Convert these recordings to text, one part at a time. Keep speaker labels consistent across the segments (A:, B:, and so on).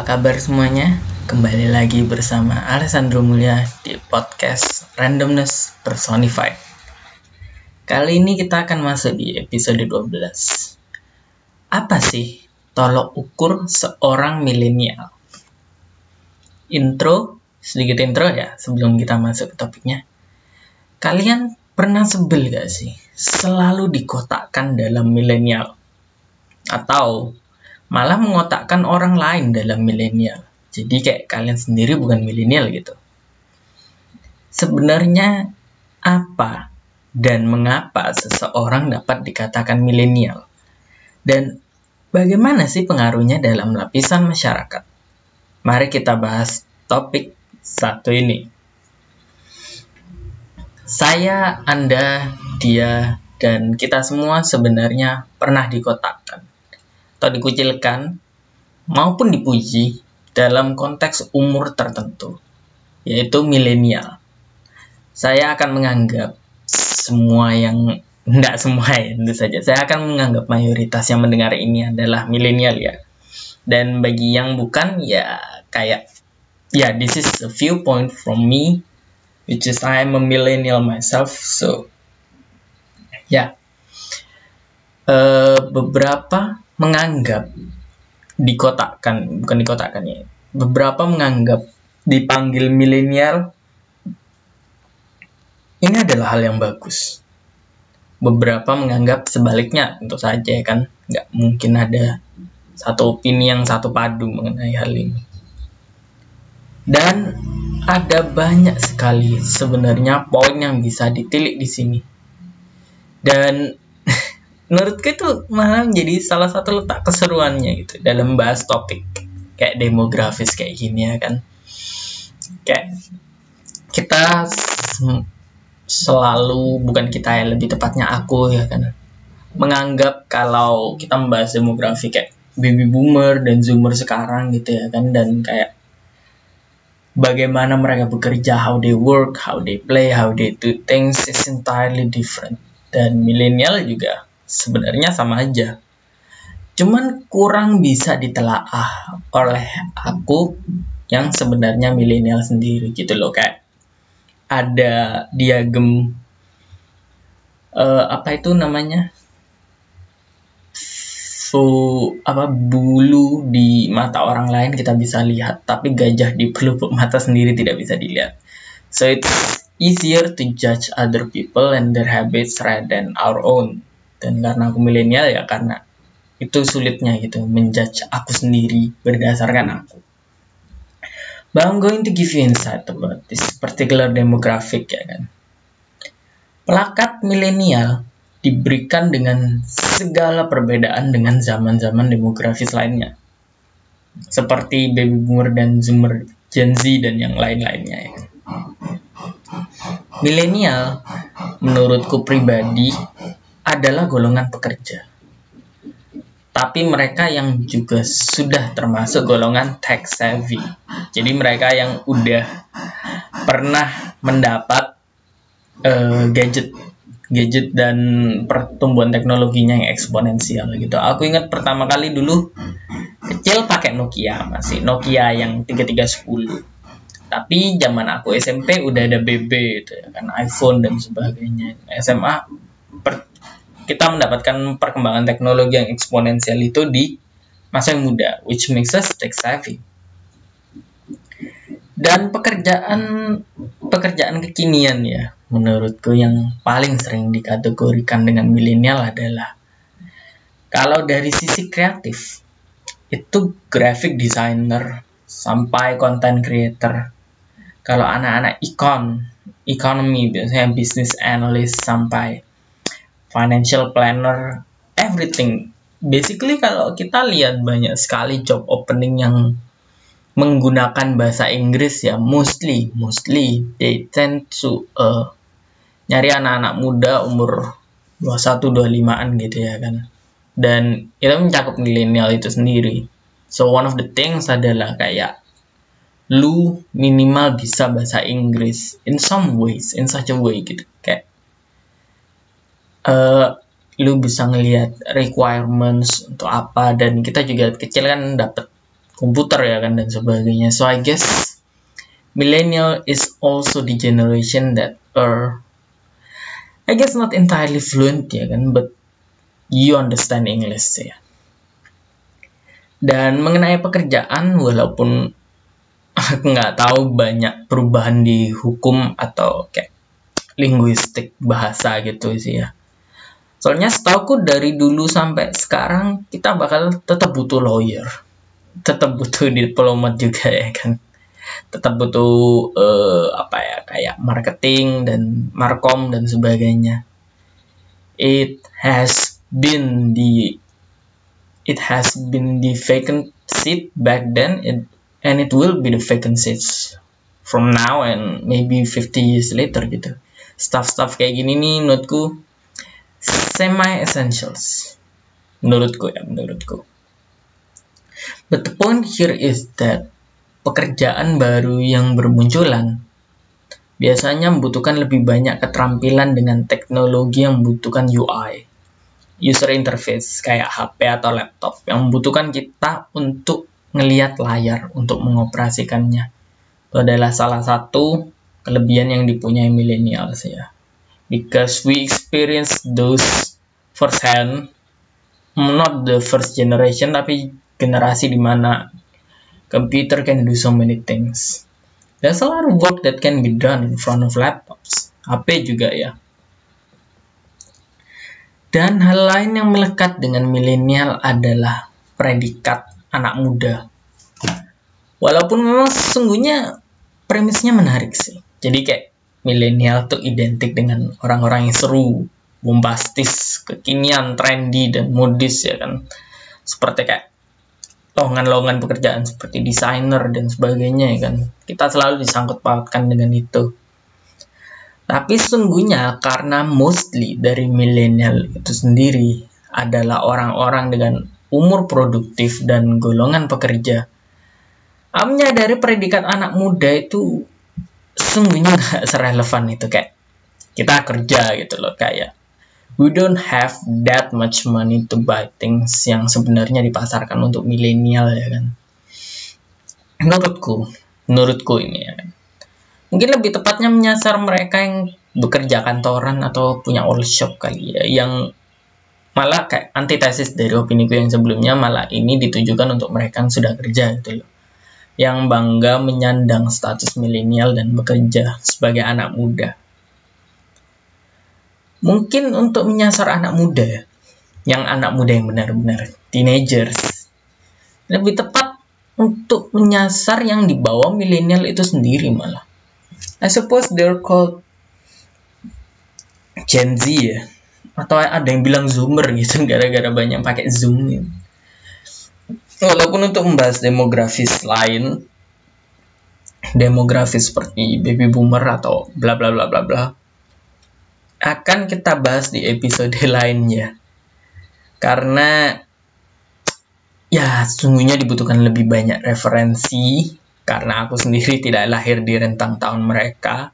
A: Apa kabar semuanya? Kembali lagi bersama Alessandro Mulia di podcast Randomness Personified. Kali ini kita akan masuk di episode 12. Apa sih tolok ukur seorang milenial? Intro, sedikit intro ya sebelum kita masuk ke topiknya. Kalian pernah sebel gak sih? Selalu dikotakkan dalam milenial. Atau malah mengotakkan orang lain dalam milenial. Jadi kayak kalian sendiri bukan milenial gitu. Sebenarnya apa dan mengapa seseorang dapat dikatakan milenial? Dan bagaimana sih pengaruhnya dalam lapisan masyarakat? Mari kita bahas topik satu ini. Saya, Anda, dia, dan kita semua sebenarnya pernah dikotakkan atau dikucilkan maupun dipuji dalam konteks umur tertentu, yaitu milenial. Saya akan menganggap semua yang tidak semua ya tentu saja. Saya akan menganggap mayoritas yang mendengar ini adalah milenial ya. Dan bagi yang bukan ya kayak ya yeah, this is a viewpoint from me which is I am a millennial myself so ya yeah. Uh, beberapa menganggap dikotakkan bukan dikotakkan ya. Beberapa menganggap dipanggil milenial ini adalah hal yang bagus. Beberapa menganggap sebaliknya tentu saja kan. Nggak mungkin ada satu opini yang satu padu mengenai hal ini. Dan ada banyak sekali sebenarnya poin yang bisa ditilik di sini. Dan menurutku itu malah menjadi salah satu letak keseruannya gitu dalam bahas topik. Kayak demografis kayak gini ya kan. Kayak kita selalu bukan kita ya lebih tepatnya aku ya kan menganggap kalau kita membahas demografi kayak baby boomer dan zoomer sekarang gitu ya kan dan kayak bagaimana mereka bekerja how they work how they play how they do things is entirely different. Dan milenial juga sebenarnya sama aja. Cuman kurang bisa ditelaah oleh aku yang sebenarnya milenial sendiri gitu loh kayak ada diagram uh, apa itu namanya? So apa bulu di mata orang lain kita bisa lihat tapi gajah di pelupuk mata sendiri tidak bisa dilihat. So it's easier to judge other people and their habits rather than our own dan karena aku milenial ya karena itu sulitnya gitu menjudge aku sendiri berdasarkan aku but I'm going to give you insight about this particular demographic ya kan plakat milenial diberikan dengan segala perbedaan dengan zaman-zaman demografis lainnya seperti baby boomer dan zoomer Gen Z dan yang lain-lainnya ya. Kan? Milenial menurutku pribadi adalah golongan pekerja. Tapi mereka yang juga sudah termasuk golongan tech savvy. Jadi mereka yang udah pernah mendapat uh, gadget gadget dan pertumbuhan teknologinya yang eksponensial gitu. Aku ingat pertama kali dulu kecil pakai Nokia masih Nokia yang 3310. Tapi zaman aku SMP udah ada BB itu ya kan iPhone dan sebagainya. SMA per, kita mendapatkan perkembangan teknologi yang eksponensial itu di masa yang muda, which makes us tech savvy. Dan pekerjaan pekerjaan kekinian ya, menurutku yang paling sering dikategorikan dengan milenial adalah kalau dari sisi kreatif itu graphic designer sampai content creator. Kalau anak-anak econ, economy biasanya business analyst sampai financial planner, everything. Basically kalau kita lihat banyak sekali job opening yang menggunakan bahasa Inggris ya, mostly, mostly they tend to uh, nyari anak-anak muda umur 21-25an gitu ya kan. Dan itu mencakup milenial itu sendiri. So one of the things adalah kayak lu minimal bisa bahasa Inggris in some ways, in such a way gitu. Kayak uh, lu bisa ngelihat requirements untuk apa dan kita juga kecil kan dapat komputer ya kan dan sebagainya. So I guess millennial is also the generation that are I guess not entirely fluent ya kan but you understand English ya. Dan mengenai pekerjaan walaupun aku nggak tahu banyak perubahan di hukum atau kayak linguistik bahasa gitu sih ya soalnya setauku dari dulu sampai sekarang kita bakal tetap butuh lawyer. Tetap butuh diplomat juga ya kan? Tetap butuh uh, apa ya kayak marketing dan markom dan sebagainya. It has been the it has been the vacant seat back then it, and it will be the vacant seats from now and maybe 50 years later gitu. Stuff-stuff kayak gini nih menurutku semi essentials menurutku ya menurutku But the point here is that pekerjaan baru yang bermunculan biasanya membutuhkan lebih banyak keterampilan dengan teknologi yang membutuhkan UI, user interface kayak HP atau laptop yang membutuhkan kita untuk ngelihat layar untuk mengoperasikannya. Itu adalah salah satu kelebihan yang dipunyai millennials ya. Because we experience those firsthand, not the first generation tapi generasi di mana computer can do so many things. There's a lot of work that can be done in front of laptops. HP juga ya. Dan hal lain yang melekat dengan milenial adalah predikat anak muda. Walaupun memang sesungguhnya premisnya menarik sih. Jadi kayak milenial tuh identik dengan orang-orang yang seru, bombastis, kekinian, trendy, dan modis ya kan. Seperti kayak lowongan-lowongan pekerjaan seperti desainer dan sebagainya ya kan. Kita selalu disangkut pautkan dengan itu. Tapi sesungguhnya karena mostly dari milenial itu sendiri adalah orang-orang dengan umur produktif dan golongan pekerja. Amnya dari predikat anak muda itu sesungguhnya nggak serelevan itu kayak kita kerja gitu loh kayak we don't have that much money to buy things yang sebenarnya dipasarkan untuk milenial ya kan? Menurutku menurutku ini ya kan? Mungkin lebih tepatnya menyasar mereka yang bekerja kantoran atau punya all shop kali ya yang malah kayak antitesis dari opini gue yang sebelumnya malah ini ditujukan untuk mereka yang sudah kerja gitu loh yang bangga menyandang status milenial dan bekerja sebagai anak muda. Mungkin untuk menyasar anak muda yang anak muda yang benar-benar teenagers. Lebih tepat untuk menyasar yang di bawah milenial itu sendiri malah. I suppose they're called Gen Z ya atau ada yang bilang zoomer gitu gara-gara banyak pakai zoom gitu. Walaupun untuk membahas demografis lain demografis seperti baby boomer atau bla bla bla bla bla akan kita bahas di episode lainnya. Karena ya sungguhnya dibutuhkan lebih banyak referensi karena aku sendiri tidak lahir di rentang tahun mereka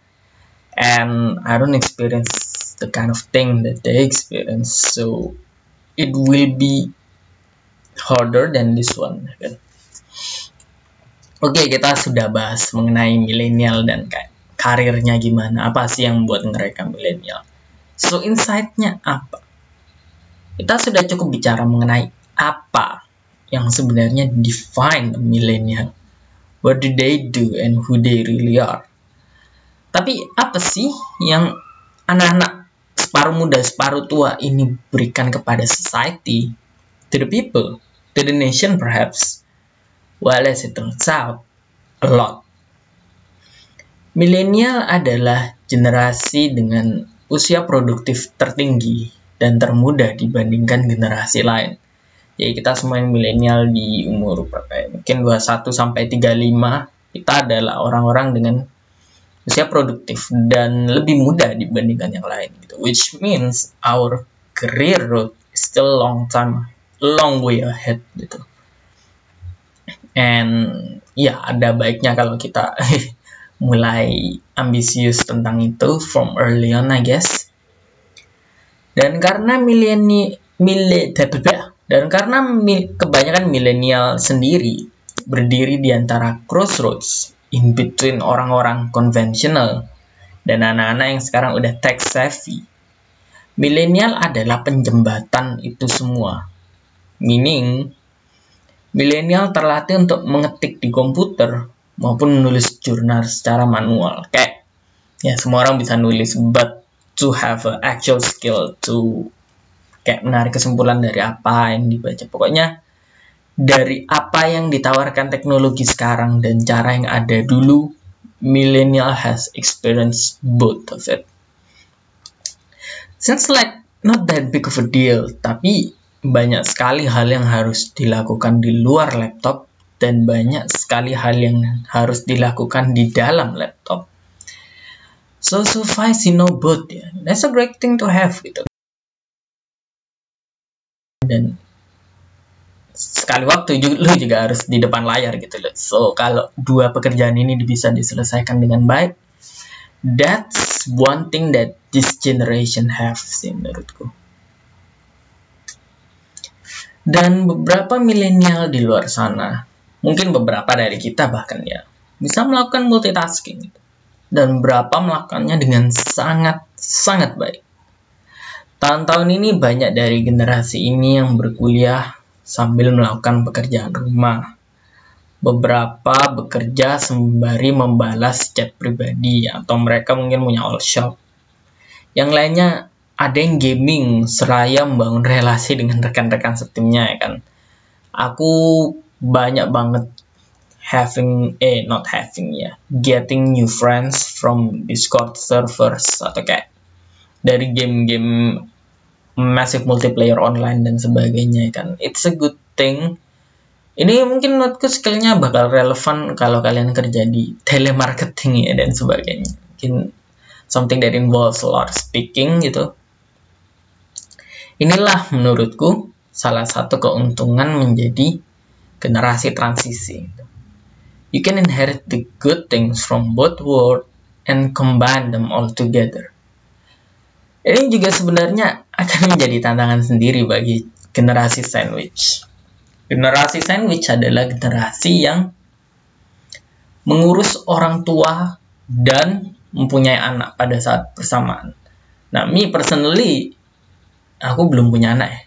A: and I don't experience the kind of thing that they experience so it will be harder than this one kan? Oke okay, kita sudah bahas mengenai milenial dan karirnya gimana apa sih yang membuat mereka milenial So insight-nya apa? Kita sudah cukup bicara mengenai apa yang sebenarnya define a millennial. What do they do and who they really are? Tapi apa sih yang anak-anak separuh muda, separuh tua ini berikan kepada society, to the people, to the nation perhaps? Well, as it turns out, a lot. Milenial adalah generasi dengan usia produktif tertinggi dan termuda dibandingkan generasi lain. Jadi kita semua yang milenial di umur berapa ya? Mungkin 21 sampai 35 kita adalah orang-orang dengan usia produktif dan lebih muda dibandingkan yang lain gitu. Which means our career road is still long time long way ahead gitu. And ya ada baiknya kalau kita mulai ambisius tentang itu from early on I guess. Dan karena mileni mile dan karena mi, kebanyakan milenial sendiri berdiri di antara crossroads in between orang-orang konvensional dan anak-anak yang sekarang udah tech savvy. Milenial adalah penjembatan itu semua. Meaning, milenial terlatih untuk mengetik di komputer maupun menulis jurnal secara manual. Kayak ya semua orang bisa nulis, but to have a actual skill to kayak menarik kesimpulan dari apa yang dibaca. Pokoknya dari apa yang ditawarkan teknologi sekarang dan cara yang ada dulu, millennial has experienced both of it. Since like not that big of a deal, tapi banyak sekali hal yang harus dilakukan di luar laptop dan banyak sekali hal yang harus dilakukan di dalam laptop. So suffice you know both ya. That's a great thing to have gitu. Dan sekali waktu lu juga harus di depan layar gitu loh. So kalau dua pekerjaan ini bisa diselesaikan dengan baik, that's one thing that this generation have sih menurutku. Dan beberapa milenial di luar sana, mungkin beberapa dari kita bahkan ya, bisa melakukan multitasking. Dan berapa melakukannya dengan sangat sangat baik. Tahun-tahun ini banyak dari generasi ini yang berkuliah sambil melakukan pekerjaan rumah. Beberapa bekerja sembari membalas chat pribadi atau mereka mungkin punya all shop. Yang lainnya ada yang gaming seraya membangun relasi dengan rekan-rekan setimnya ya kan. Aku banyak banget having eh not having ya. Getting new friends from Discord servers atau kayak dari game-game massive multiplayer online dan sebagainya kan? It's a good thing. Ini mungkin menurutku skillnya bakal relevan kalau kalian kerja di telemarketing ya dan sebagainya. Mungkin something that involves a lot of speaking gitu inilah menurutku salah satu keuntungan menjadi generasi transisi you can inherit the good things from both world and combine them all together ini juga sebenarnya akan menjadi tantangan sendiri bagi generasi sandwich. Generasi sandwich adalah generasi yang mengurus orang tua dan mempunyai anak pada saat bersamaan. Nah, me personally, aku belum punya anak ya.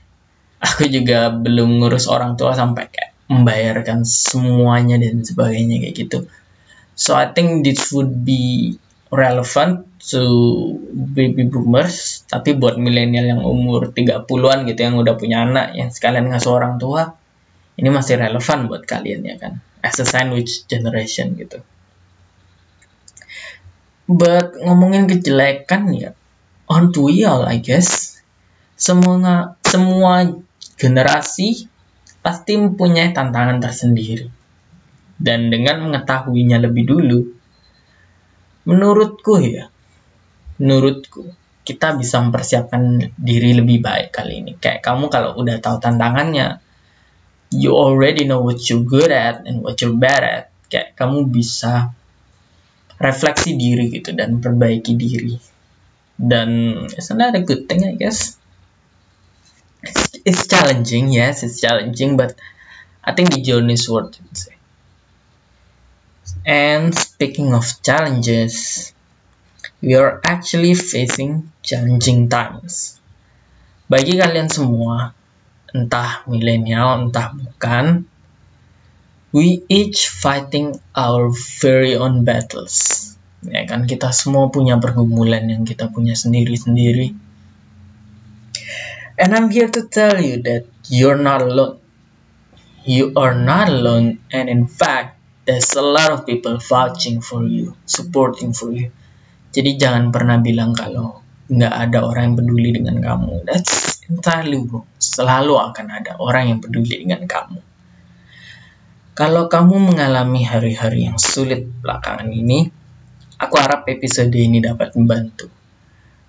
A: Aku juga belum ngurus orang tua sampai kayak membayarkan semuanya dan sebagainya kayak gitu. So I think this would be relevant to baby boomers tapi buat milenial yang umur 30-an gitu yang udah punya anak yang sekalian ngasuh orang tua ini masih relevan buat kalian ya kan as a sandwich generation gitu but ngomongin kejelekan ya on to y'all I guess semua semua generasi pasti mempunyai tantangan tersendiri. Dan dengan mengetahuinya lebih dulu menurutku ya menurutku kita bisa mempersiapkan diri lebih baik kali ini. Kayak kamu kalau udah tahu tantangannya you already know what you're good at and what you're bad at. Kayak kamu bisa refleksi diri gitu dan perbaiki diri. Dan it's not a good thing I guess it's, challenging yes it's challenging but I think the journey is worth it And speaking of challenges, we are actually facing challenging times. Bagi kalian semua, entah milenial, entah bukan, we each fighting our very own battles. Ya kan, kita semua punya pergumulan yang kita punya sendiri-sendiri. And I'm here to tell you that you're not alone. You are not alone, and in fact, there's a lot of people vouching for you, supporting for you. Jadi jangan pernah bilang kalau nggak ada orang yang peduli dengan kamu. That's entirely wrong. Selalu akan ada orang yang peduli dengan kamu. Kalau kamu mengalami hari-hari yang sulit belakangan ini, aku harap episode ini dapat membantu.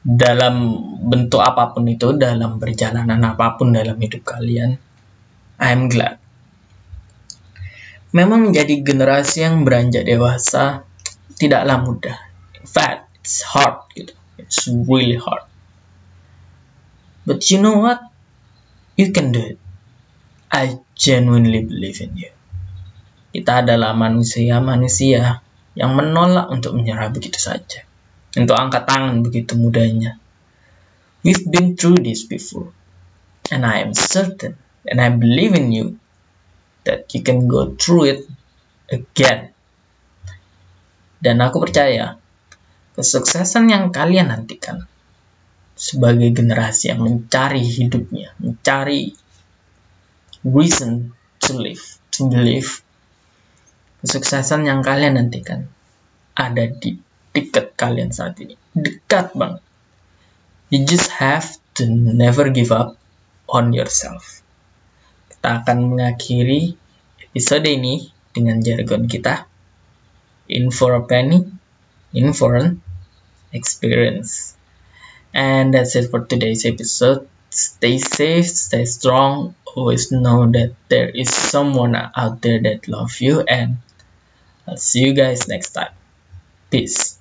A: Dalam bentuk apa pun itu, dalam perjalanan apa pun dalam hidup kalian, I'm glad Memang menjadi generasi yang beranjak dewasa tidaklah mudah. In fact, it's hard gitu. It's really hard. But you know what? You can do it. I genuinely believe in you. Kita adalah manusia-manusia yang menolak untuk menyerah begitu saja. Untuk angkat tangan begitu mudahnya. We've been through this before. And I am certain, and I believe in you, that you can go through it again. Dan aku percaya, kesuksesan yang kalian nantikan sebagai generasi yang mencari hidupnya, mencari reason to live, to believe. Kesuksesan yang kalian nantikan ada di dekat kalian saat ini. Dekat banget. You just have to never give up on yourself. Kita akan mengakhiri episode ini dengan jargon kita. In for a penny, in for an experience. And that's it for today's episode. Stay safe, stay strong. Always know that there is someone out there that loves you and I'll see you guys next time. Peace.